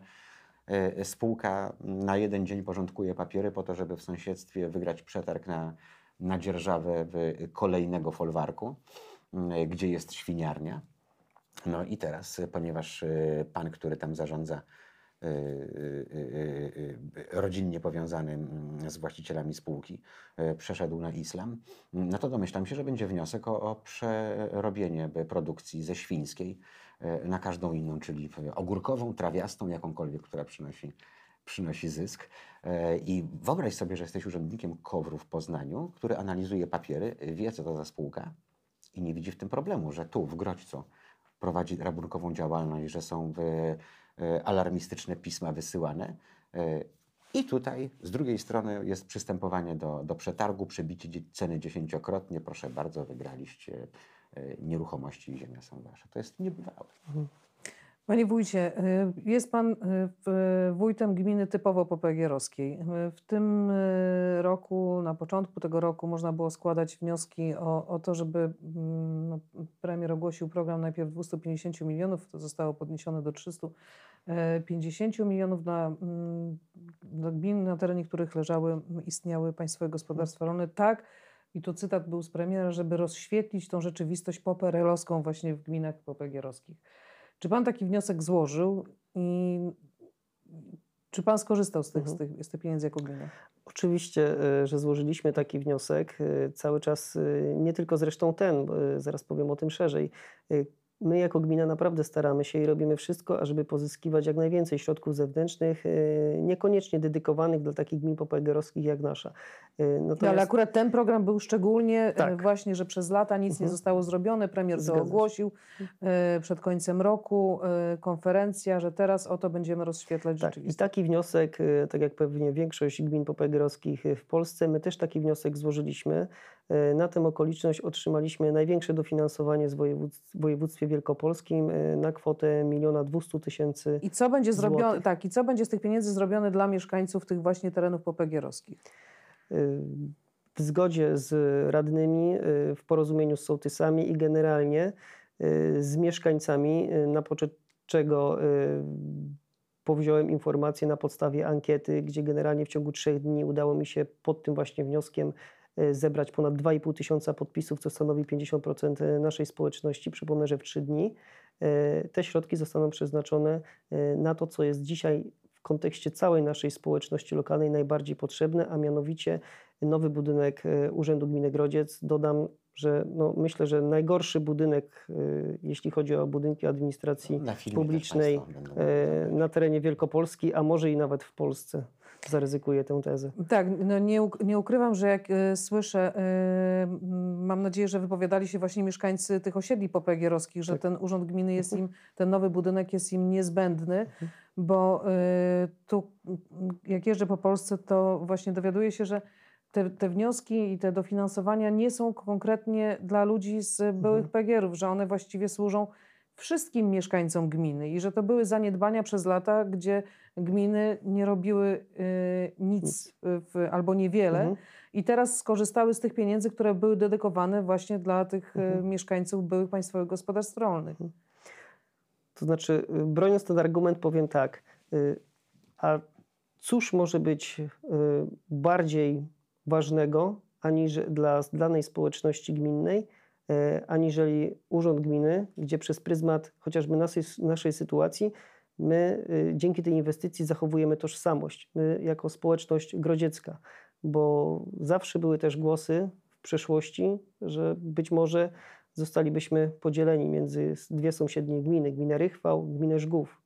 e, spółka na jeden dzień porządkuje papiery po to, żeby w sąsiedztwie wygrać przetarg na, na dzierżawę kolejnego folwarku, gdzie jest świniarnia. No i teraz, ponieważ y, pan, który tam zarządza, y, y, rodzinnie powiązany mm, z właścicielami spółki, przeszedł na islam, no to domyślam się, że będzie wniosek o, o przerobienie produkcji ze świńskiej na każdą inną, czyli ogórkową, trawiastą, jakąkolwiek, która przynosi, przynosi zysk. I wyobraź sobie, że jesteś urzędnikiem KOWR-u w Poznaniu, który analizuje papiery, wie co to za spółka i nie widzi w tym problemu, że tu w Grodźcu prowadzi rabunkową działalność, że są e, alarmistyczne pisma wysyłane. E, I tutaj z drugiej strony jest przystępowanie do, do przetargu, przebicie ceny dziesięciokrotnie. Proszę bardzo, wygraliście e, nieruchomości i ziemia są wasze. To jest niebywałe. Panie wójcie, jest pan wójtem gminy typowo popegierowskiej. W tym roku, na początku tego roku można było składać wnioski o, o to, żeby mm, no, premier ogłosił program najpierw 250 milionów, to zostało podniesione do 350 milionów dla, mm, dla gmin, na terenie których leżały, istniały państwowe gospodarstwa rolne. Tak, i tu cytat był z premiera, żeby rozświetlić tą rzeczywistość poperelowską właśnie w gminach popegierowskich. Czy pan taki wniosek złożył i czy pan skorzystał z tych, z tych, z tych pieniędzy jako gmina? Oczywiście, e, że złożyliśmy taki wniosek. e, Cały czas, e, nie tylko zresztą ten, zaraz powiem o tym szerzej. My jako gmina naprawdę staramy się i robimy wszystko, ażeby pozyskiwać jak najwięcej środków zewnętrznych, e, niekoniecznie dedykowanych dla takich gmin popegerowskich jak nasza. E, No, ale Natomiast akurat ten program był szczególnie e, Tak. właśnie, że przez lata nic nie Mhm. zostało zrobione. Premier to Zgadza się. ogłosił przed końcem roku, konferencja, że teraz oto będziemy rozświetlać Tak, i taki wniosek, tak jak pewnie większość gmin popegerowskich w Polsce, my też taki wniosek złożyliśmy. E, Na tę okoliczność otrzymaliśmy największe dofinansowanie z województw, w województwie wielkopolskim e, na kwotę 1 200 tysięcy. I co będzie zrobione, złotych. tak, i co będzie z tych pieniędzy zrobione dla mieszkańców tych właśnie terenów popegierowskich? y, w zgodzie z radnymi, y, w porozumieniu z sołtysami i generalnie y, z mieszkańcami, y, na poczet czego y, powziąłem informacje na podstawie ankiety, gdzie generalnie w ciągu trzech dni udało mi się pod tym właśnie wnioskiem y, zebrać ponad 2,5 tysiąca podpisów, co stanowi 50% naszej społeczności. Przypomnę, że w trzy dni y, te środki zostaną przeznaczone y, na to, co jest dzisiaj w kontekście całej naszej społeczności lokalnej najbardziej potrzebne, a mianowicie nowy budynek Urzędu Gminy Grodziec. Dodam, że no, myślę, że najgorszy budynek, jeśli chodzi o budynki administracji publicznej na terenie Wielkopolski, a może i nawet w Polsce. Zaryzykuję tę tezę. Tak, no nie, nie ukrywam, że jak e, słyszę, m, mam nadzieję, że wypowiadali się właśnie mieszkańcy tych osiedli popegierowskich, że Tak. ten urząd gminy jest im, ten nowy budynek jest im niezbędny, bo e, tu jak jeżdżę po Polsce, to właśnie dowiaduję się, że te, te wnioski i te dofinansowania nie są konkretnie dla ludzi z byłych PGR-ów, że one właściwie służą wszystkim mieszkańcom gminy i że to były zaniedbania przez lata, gdzie gminy nie robiły y, nic w, albo niewiele Mhm. i teraz skorzystały z tych pieniędzy, które były dedykowane właśnie dla tych y, Mhm. mieszkańców byłych państwowych gospodarstw rolnych. To znaczy, y, broniąc ten argument, powiem tak. y, A cóż może być y, bardziej ważnego aniż dla danej społeczności gminnej, aniżeli urząd gminy, gdzie przez pryzmat chociażby naszej, naszej sytuacji my y, dzięki tej inwestycji zachowujemy tożsamość, my jako społeczność grodziecka, bo zawsze były też głosy w przeszłości, że być może zostalibyśmy podzieleni między dwie sąsiednie gminy, gminę Rychwał, gminę Żgów.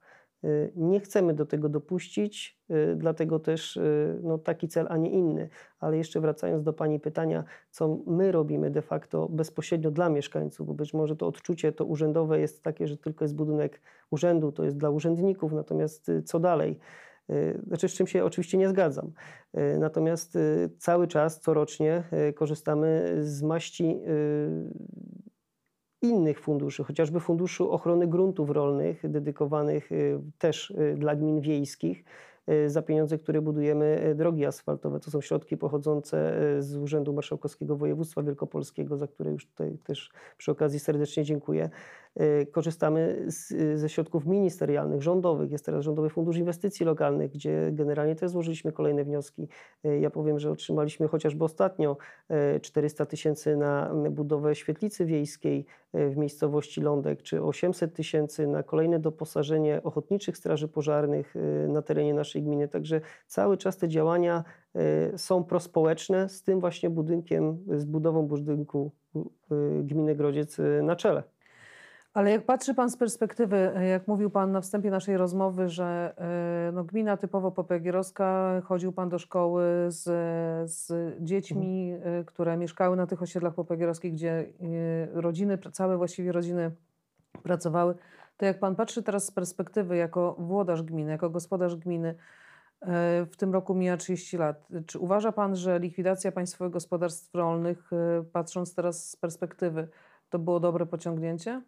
Y, Nie chcemy do tego dopuścić, y, dlatego też y, no, taki cel, a nie inny. Ale jeszcze wracając do Pani pytania, co my robimy de facto bezpośrednio dla mieszkańców, bo być może to odczucie to urzędowe jest takie, że tylko jest budynek urzędu, to jest dla urzędników, natomiast co dalej? Znaczy, z czym się oczywiście nie zgadzam. Natomiast cały czas, corocznie korzystamy z maści innych funduszy, chociażby Funduszu Ochrony Gruntów Rolnych, dedykowanych y, też y, dla gmin wiejskich, y, za pieniądze, które budujemy drogi asfaltowe. To są środki pochodzące z Urzędu Marszałkowskiego Województwa Wielkopolskiego, za które już tutaj też przy okazji serdecznie dziękuję. Y, Korzystamy z, y, ze środków ministerialnych, rządowych. Jest teraz Rządowy Fundusz Inwestycji Lokalnych, gdzie generalnie też złożyliśmy kolejne wnioski. Y, Ja powiem, że otrzymaliśmy chociażby ostatnio y, 400 tysięcy na budowę świetlicy wiejskiej w miejscowości Lądek, czy 800 tysięcy na kolejne doposażenie ochotniczych straży pożarnych na terenie naszej gminy. Także cały czas te działania są prospołeczne z tym właśnie budynkiem, z budową budynku gminy Grodziec na czele. Ale jak patrzy Pan z perspektywy, jak mówił Pan na wstępie naszej rozmowy, że e, no, gmina typowo popegierowska, chodził Pan do szkoły z, z dziećmi, e, które mieszkały na tych osiedlach popegierowskich, gdzie e, rodziny, całe właściwie rodziny pracowały, to jak Pan patrzy teraz z perspektywy jako włodarz gminy, jako gospodarz gminy, e, w tym roku mija 30 lat. Czy uważa Pan, że likwidacja państwowych gospodarstw rolnych, e, patrząc teraz z perspektywy, to było dobre pociągnięcie?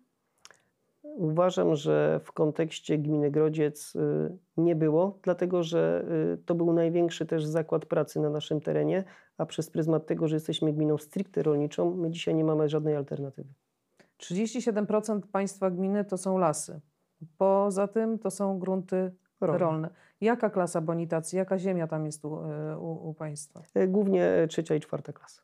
Uważam, że w kontekście gminy Grodziec y, nie było, dlatego że y, to był największy też zakład pracy na naszym terenie, a przez pryzmat tego, że jesteśmy gminą stricte rolniczą, my dzisiaj nie mamy żadnej alternatywy. 37% państwa gminy to są lasy. Poza tym to są grunty Rolne. rolne. Jaka klasa bonitacji, jaka ziemia tam jest u, e, u, u państwa? Y, Głównie y, trzecia i czwarta klasa.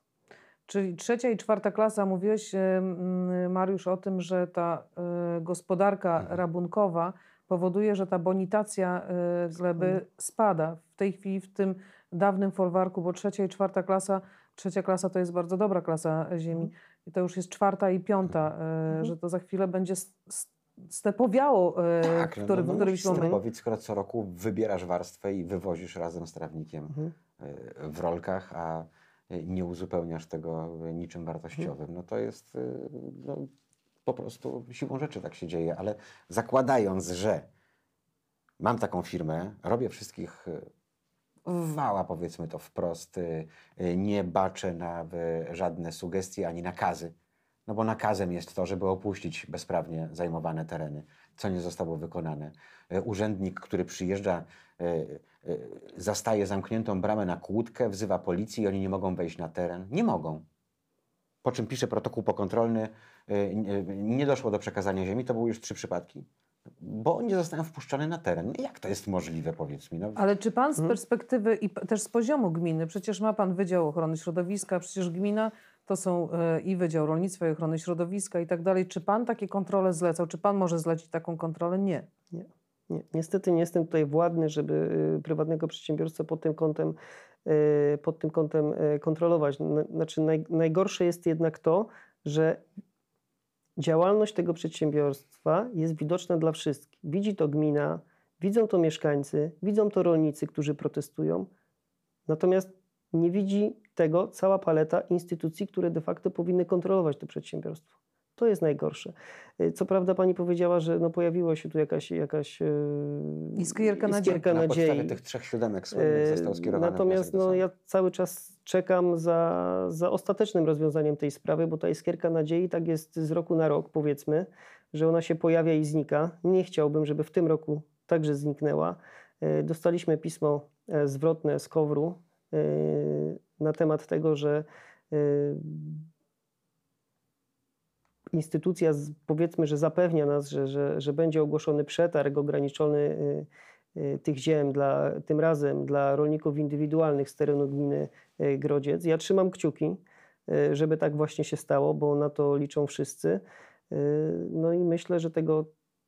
Czyli trzecia i czwarta klasa, mówiłeś mm, Mariusz o tym, że ta e, gospodarka Mhm. rabunkowa powoduje, że ta bonitacja e, gleby spada. W tej chwili w tym dawnym folwarku, bo trzecia i czwarta klasa, trzecia klasa to jest bardzo dobra klasa ziemi. I to już jest czwarta i piąta, e, że to za chwilę będzie stepowiało, Tak, w, który, w którymś momencie. Skoro co roku wybierasz warstwę i wywozisz razem z trawnikiem Mhm. w rolkach, a nie uzupełniasz tego y, niczym wartościowym, no to jest y, no, po prostu siłą rzeczy tak się dzieje, ale zakładając, że mam taką firmę, robię wszystkich y, wała, powiedzmy to wprost, y, y, nie baczę na y, żadne sugestie ani nakazy, no bo nakazem jest to, żeby opuścić bezprawnie zajmowane tereny, co nie zostało wykonane. Urzędnik, który przyjeżdża, zastaje zamkniętą bramę na kłódkę, wzywa policję i oni nie mogą wejść na teren. Nie mogą. Po czym pisze protokół pokontrolny, e, nie doszło do przekazania ziemi, to były już trzy przypadki, bo nie zostałem wpuszczony na teren. Jak to jest możliwe, powiedz mi? No, Ale czy pan z Mhm. perspektywy i też z poziomu gminy, przecież ma pan Wydział Ochrony Środowiska, przecież gmina to są e, i Wydział Rolnictwa i Ochrony Środowiska i tak dalej. Czy pan takie kontrole zlecał? Czy pan może zlecić taką kontrolę? Nie. Nie, niestety nie jestem tutaj władny, żeby y, prywatnego przedsiębiorcę pod tym kątem, y, pod tym kątem y, kontrolować. Znaczy naj, najgorsze jest jednak to, że działalność tego przedsiębiorstwa jest widoczna dla wszystkich. Widzi to gmina, widzą to mieszkańcy, widzą to rolnicy, którzy protestują. Natomiast nie widzi tego cała paleta instytucji, które de facto powinny kontrolować to przedsiębiorstwo. To jest najgorsze. Y, Co prawda pani powiedziała, że no pojawiła się tu jakaś, jakaś yy, Iskierka nadziei. iskierka na podstawie nadziei. tych trzech siódemek słynnych E, został skierowany Natomiast no, ja cały czas czekam za, za ostatecznym rozwiązaniem tej sprawy, bo ta iskierka nadziei tak jest z roku na rok, powiedzmy, że ona się pojawia i znika. Nie chciałbym, żeby w tym roku także zniknęła. Dostaliśmy pismo e, zwrotne z KOWR-u na temat tego, że instytucja, z- powiedzmy, że zapewnia nas, że, że, że będzie ogłoszony przetarg ograniczony y, y, tych ziem, dla, tym razem dla rolników indywidualnych z terenu gminy y, Grodziec. Ja trzymam kciuki, żeby tak właśnie się stało, bo na to liczą wszyscy. No i myślę, że tego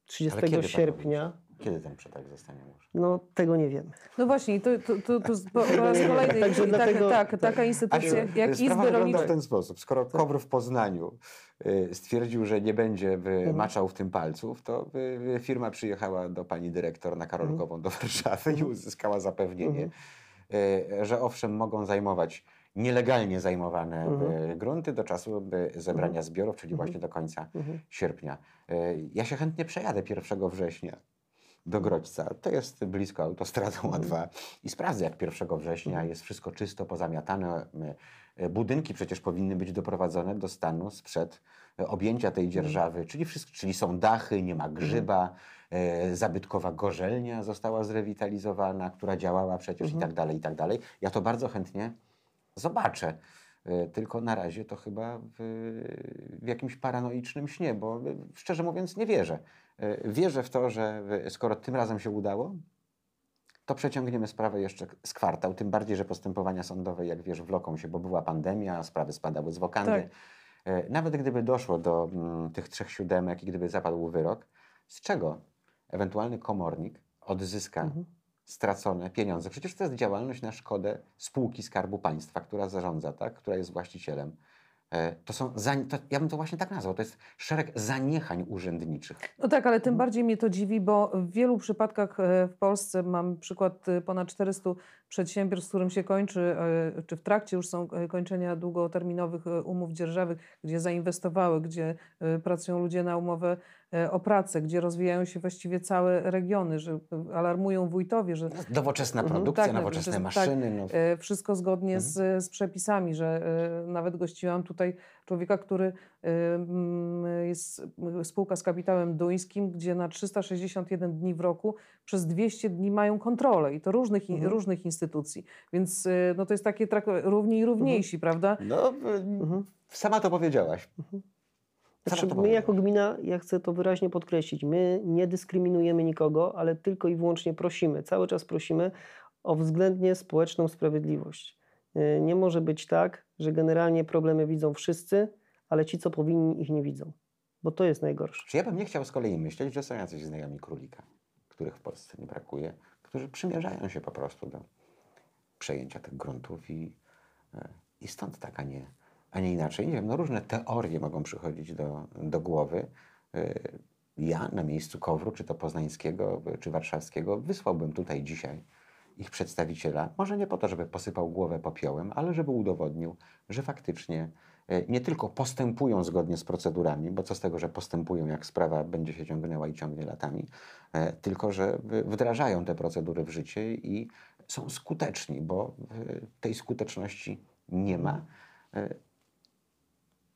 30 Ale kiedy pan sierpnia? Kiedy ten przetarg zostanie ogłoszony? no tego nie wiemy. No właśnie, to, to, to, to z- po, po raz kolejny Także tak, dlatego- tak, tak. taka instytucja Asiu, jak Izby wygląda Rolnicze. w ten sposób. Skoro KOWR w Poznaniu y, stwierdził, że nie będzie maczał w tym palców, to y, y, firma przyjechała do pani dyrektor na Karolkową do Warszawy i uzyskała zapewnienie, y, że owszem, mogą zajmować nielegalnie zajmowane y, grunty do czasu zebrania zbiorów, czyli właśnie do końca Mhm. sierpnia. Ja się chętnie przejadę 1 września do Grodźca. To jest blisko autostradą Mhm. A2 i sprawdzę, jak 1 września jest wszystko czysto pozamiatane. E, Budynki przecież powinny być doprowadzone do stanu sprzed e, objęcia tej Mhm. dzierżawy, czyli, wszystko, czyli są dachy, nie ma grzyba, e, zabytkowa gorzelnia została zrewitalizowana, która działała przecież Mhm. i tak dalej, i tak dalej. Ja to bardzo chętnie zobaczę. Tylko na razie to chyba w, w jakimś paranoicznym śnie, bo szczerze mówiąc nie wierzę. E, Wierzę w to, że skoro tym razem się udało, to przeciągniemy sprawę jeszcze z kwartał. Tym bardziej, że postępowania sądowe, jak wiesz, wloką się, bo była pandemia, sprawy spadały z wokandy. Tak. E, Nawet gdyby doszło do mm, tych trzech siódemek i gdyby zapadł wyrok, z czego ewentualny komornik odzyska Mhm. stracone pieniądze? Przecież to jest działalność na szkodę spółki Skarbu Państwa, która zarządza, tak? która jest właścicielem. E, To są, to, ja bym to właśnie tak nazwał, to jest szereg zaniechań urzędniczych. No tak, ale tym bardziej mnie to dziwi, bo w wielu przypadkach e, w Polsce mam przykład e, ponad 400 przedsiębiorstw, z którym się kończy, e, czy w trakcie już są e, kończenia długoterminowych e, umów dzierżawych, gdzie zainwestowały, gdzie pracują ludzie na umowę o pracę, gdzie rozwijają się właściwie całe regiony, że alarmują wójtowie, że Nowoczesna Mhm. produkcja, Tak, no, nowoczesne tak. maszyny. No. Wszystko zgodnie z, z przepisami, że nawet gościłam tutaj człowieka, który jest spółka z kapitałem duńskim, gdzie na 361 dni w roku przez 200 dni mają kontrolę i to różnych, Mhm. różnych instytucji. Więc e, no to jest takie trak- równi i równiejsi, prawda? No, y, Mhm. sama to powiedziałaś. Sama Znaczy, to my jako gmina, ja chcę to wyraźnie podkreślić, my nie dyskryminujemy nikogo, ale tylko i wyłącznie prosimy, cały czas prosimy o względnie społeczną sprawiedliwość. Y, Nie może być tak, że generalnie problemy widzą wszyscy, ale ci, co powinni, ich nie widzą. Bo to jest najgorsze. Czy ja bym nie chciał z kolei myśleć, że są jacyś znajomi królika, których w Polsce nie brakuje, którzy przymierzają się po prostu do przejęcia tych gruntów i, e, i stąd tak, a nie, a nie inaczej. Nie wiem, no różne teorie mogą przychodzić do, do głowy. E, Ja na miejscu Kowru, czy to poznańskiego, czy warszawskiego, wysłałbym tutaj dzisiaj ich przedstawiciela, może nie po to, żeby posypał głowę popiołem, ale żeby udowodnił, że faktycznie nie tylko postępują zgodnie z procedurami, bo co z tego, że postępują, jak sprawa będzie się ciągnęła i ciągnie latami, e, tylko że wdrażają te procedury w życie i są skuteczni, bo e, tej skuteczności nie ma. E,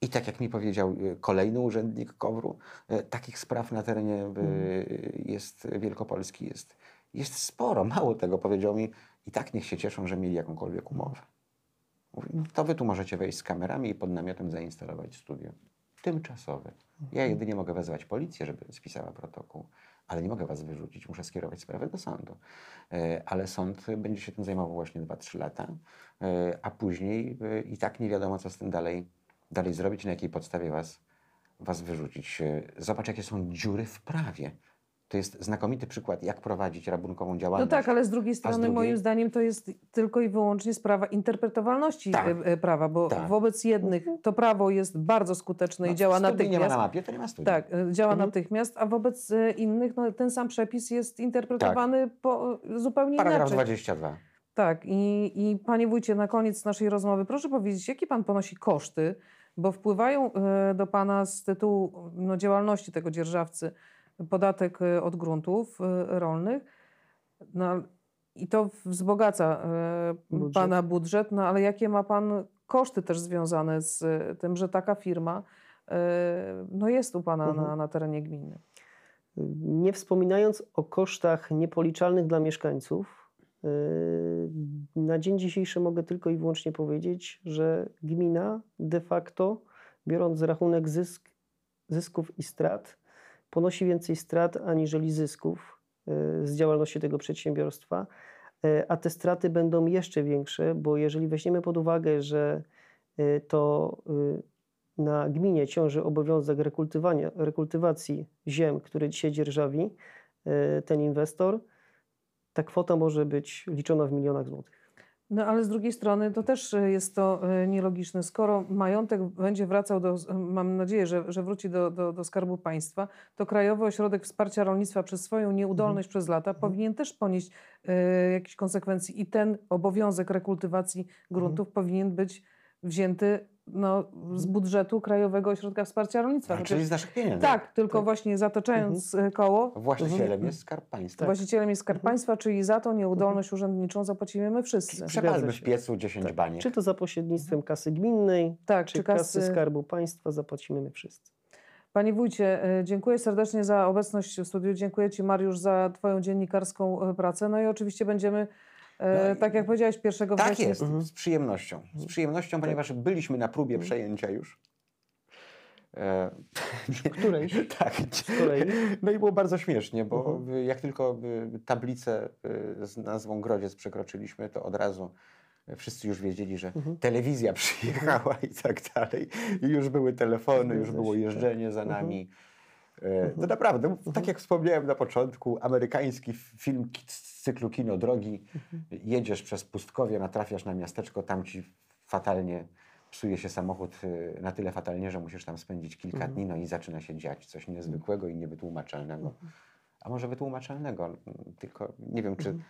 I tak jak mi powiedział e, kolejny urzędnik KOWR-u, e, takich spraw na terenie e, jest Wielkopolski jest, jest sporo. Mało tego powiedział mi, i tak niech się cieszą, że mieli jakąkolwiek umowę. Mówi, to wy tu możecie wejść z kamerami i pod namiotem zainstalować studio. Tymczasowe. Ja jedynie mogę wezwać policję, żeby spisała protokół, ale nie mogę was wyrzucić, muszę skierować sprawę do sądu. E, Ale sąd będzie się tym zajmował właśnie 2-3 lata, e, a później e, i tak nie wiadomo, co z tym dalej, dalej zrobić, na jakiej podstawie was, was wyrzucić. Zobacz, jakie są dziury w prawie. To jest znakomity przykład, jak prowadzić rabunkową No działalność. tak, ale z drugiej strony drugiej- moim zdaniem to jest tylko i wyłącznie sprawa interpretowalności Tak. e, e, prawa, bo Tak. wobec jednych to prawo jest bardzo skuteczne No, i działa studii nie ma natychmiast. na mapie, to nie ma studia. Tak, e, działa Mhm. natychmiast, a wobec innych no, ten sam przepis jest interpretowany po, zupełnie Paragraf inaczej. 22. Tak, i, i panie wójcie, na koniec naszej rozmowy proszę powiedzieć, jakie pan ponosi koszty, bo wpływają do pana z tytułu no, działalności tego dzierżawcy podatek e, od gruntów e, rolnych. No, I to wzbogaca e, Budżet. pana budżet, no ale jakie ma pan koszty też związane z tym, że taka firma no, jest u pana Mhm. na, na terenie gminy? Nie wspominając o kosztach niepoliczalnych dla mieszkańców, na dzień dzisiejszy mogę tylko i wyłącznie powiedzieć, że gmina de facto, biorąc rachunek zysk, zysków i strat, ponosi więcej strat aniżeli zysków yy, z działalności tego przedsiębiorstwa, Yy, a te straty będą jeszcze większe, bo jeżeli weźmiemy pod uwagę, że yy, to na gminie ciąży obowiązek rekultywania, rekultywacji ziem, które dzisiaj dzierżawi e, ten inwestor, ta kwota może być liczona w milionach złotych. No ale z drugiej strony to też e, jest to e, nielogiczne. Skoro majątek będzie wracał do, mam nadzieję, że, że wróci do, do, do Skarbu Państwa, to Krajowy Ośrodek Wsparcia Rolnictwa przez swoją nieudolność przez lata powinien też ponieść e, jakieś konsekwencje i ten obowiązek rekultywacji gruntów powinien być wzięty no, z budżetu Krajowego Ośrodka Wsparcia Rolnictwa. A, Chociaż- czyli z naszych pieniędzy. tak, tylko Tak. właśnie zataczając e, koło, Właścicielem Mhm. jest Skarb Państwa. właścicielem jest Skarb Mhm. Państwa, czyli za tą nieudolność urzędniczą zapłacimy my wszyscy. Przepalmy w piecu 10 Tak. baniek. Czy to za pośrednictwem kasy gminnej, Tak, czy czy kasy kasy... Skarbu Państwa zapłacimy my wszyscy. Panie wójcie, e, dziękuję serdecznie za obecność w studiu. Dziękuję Ci, Mariusz, za Twoją dziennikarską e, pracę. No i oczywiście będziemy, No i- tak jak powiedziałeś, 1 Tak września. jest, Mhm. z przyjemnością. Z przyjemnością, ponieważ byliśmy na próbie przejęcia już. E, <laughs> Którejś? <laughs> tak. której? No i było bardzo śmiesznie, bo Mhm. jak tylko y, tablicę y, z nazwą Grodziec przekroczyliśmy, to od razu wszyscy już wiedzieli, że Mhm. telewizja <laughs> przyjechała i tak dalej. I już były telefony, już było się, jeżdżenie za Mhm. nami. E, To naprawdę, tak jak wspomniałem na początku, amerykański film z cyklu Kino Drogi. Mhm. Jedziesz przez pustkowie, natrafiasz na miasteczko, tam ci fatalnie psuje się samochód y, na tyle fatalnie, że musisz tam spędzić kilka Mhm. dni, no i zaczyna się dziać coś niezwykłego i niewytłumaczalnego. Mhm. A może wytłumaczalnego, tylko nie wiem, czy Mhm.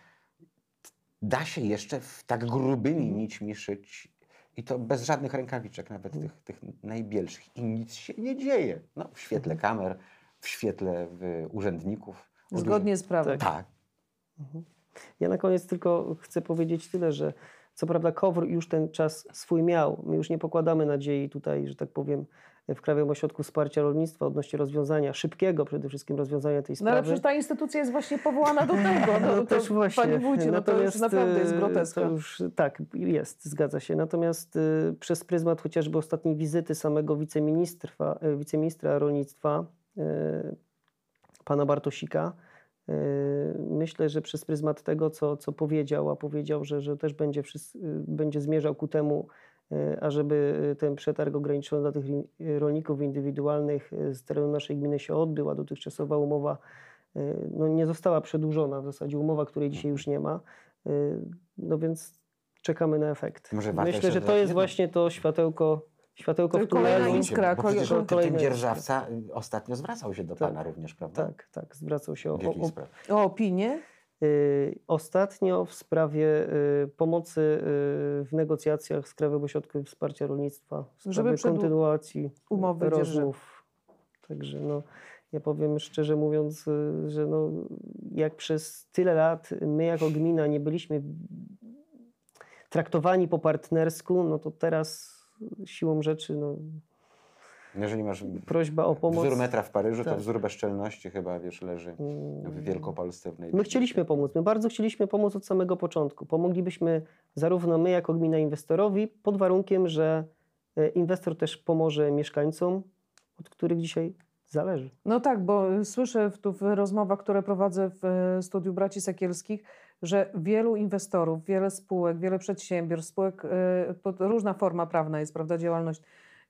da się jeszcze w tak grubymi nićmi szyć i to bez żadnych rękawiczek, nawet Mhm. tych, tych najbielszych i nic się nie dzieje. No, w świetle Mhm. kamer, w świetle y, urzędników. Zgodnie z prawem. Tak. Mhm. Ja na koniec tylko chcę powiedzieć tyle, że co prawda KOWR już ten czas swój miał. My już nie pokładamy nadziei tutaj, że tak powiem, w Krajowym Ośrodku Wsparcia Rolnictwa odnośnie rozwiązania, szybkiego przede wszystkim rozwiązania tej No sprawy. ale przecież ta instytucja jest właśnie powołana do <laughs> tego. No, No to, też właśnie. Panie wójcie, no to już Natomiast, naprawdę jest e, groteska. To już, tak, jest, zgadza się. Natomiast e, przez pryzmat chociażby ostatniej wizyty samego wiceministra, e, wiceministra rolnictwa, e, pana Bartosika, e, myślę, że przez pryzmat tego, co, co powiedział, a powiedział, że, że też będzie, e, będzie zmierzał ku temu, ażeby ten przetarg ograniczony dla tych rolników indywidualnych z terenu naszej gminy się odbył, a dotychczasowa umowa no, nie została przedłużona, w zasadzie umowa, której dzisiaj już nie ma. No więc czekamy na efekt. Myślę, że to jest właśnie to światełko, światełko To w kolejna tunelu. iskra. Bo przecież ten, kolejna ten iskra. dzierżawca ostatnio zwracał się do Tak. pana również, prawda? Tak, tak, zwracał się o, o? O opinię? Y, Ostatnio w sprawie y, pomocy y, w negocjacjach z Krajowym Ośrodkiem Wsparcia Rolnictwa, w Żeby sprawie przedłu- kontynuacji umowy rozmów. Także no, ja powiem szczerze mówiąc, y, że no, jak przez tyle lat my jako gmina nie byliśmy traktowani po partnersku, no to teraz siłą rzeczy no, Jeżeli masz prośba o pomoc. wzór metra w Paryżu, to Tak. wzór bezczelności chyba, wiesz, leży w Mm, Wielkopolsce. W My chcieliśmy pomóc, my bardzo chcieliśmy pomóc od samego początku. Pomoglibyśmy zarówno my jako gmina inwestorowi, pod warunkiem, że e, inwestor też pomoże mieszkańcom, od których dzisiaj zależy. No tak, bo y, słyszę w, tu w rozmowach, które prowadzę w e, studiu Braci Sekielskich, że wielu inwestorów, wiele spółek, wiele przedsiębiorstw, spółek, to różna forma prawna jest, prawda, działalność,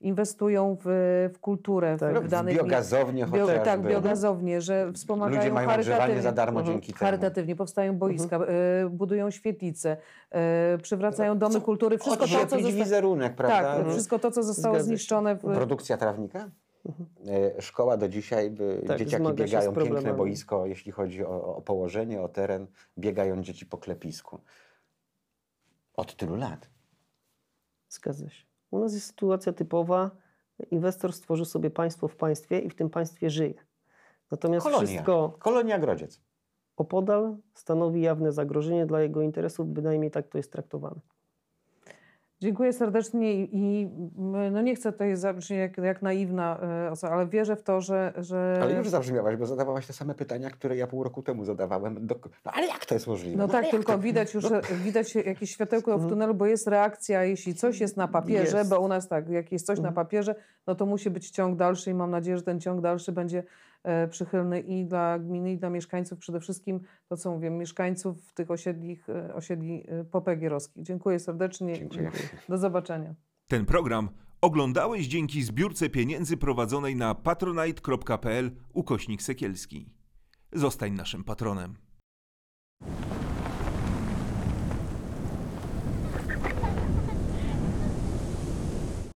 inwestują w, w kulturę Tak. w, w danej biogazownie Bio, chociażby. tak, biogazownie, że wspomagają Ludzie mają charytatywnie. za darmo Mhm. dzięki temu. Charytatywnie powstają boiska, e, budują świetlice, e, przywracają domy Co- kultury, wszystko to, co wizerunek, prawda? tak, Mhm. wszystko to, co zostało Zgadza zniszczone w, Produkcja trawnika? E, Szkoła do dzisiaj, Tak, dzieciaki biegają, piękne boisko, jeśli chodzi o, o położenie, o teren, biegają dzieci po klepisku. Od tylu lat. Zgadza się. U nas jest sytuacja typowa. Inwestor stworzył sobie państwo w państwie i w tym państwie żyje. Natomiast Kolonia. wszystko Kolonia Grodziec. opodal stanowi jawne zagrożenie dla jego interesów, bynajmniej tak to jest traktowane. Dziękuję serdecznie i, no nie chcę tutaj zabrzmieć jak, jak naiwna e, osoba, ale wierzę w to, że... że Ale już zabrzmiałaś, bo zadawałaś te same pytania, które ja pół roku temu zadawałem. Do... No ale jak to jest możliwe? No tak, jak tylko to... widać już, że widać jakieś światełko w Mhm. tunelu, bo jest reakcja, jeśli coś jest na papierze, Jest. bo u nas tak, jak jest coś na Mhm. papierze, no to musi być ciąg dalszy i mam nadzieję, że ten ciąg dalszy będzie e, przychylny i dla gminy, i dla mieszkańców, przede wszystkim to, co mówię, mieszkańców tych osiedli, e, osiedli e, popegierowskich. Dziękuję serdecznie. Dziękuję. Do zobaczenia. Ten program oglądałeś dzięki zbiórce pieniędzy prowadzonej na patronite.pl ukośnik sekielski. Zostań naszym patronem.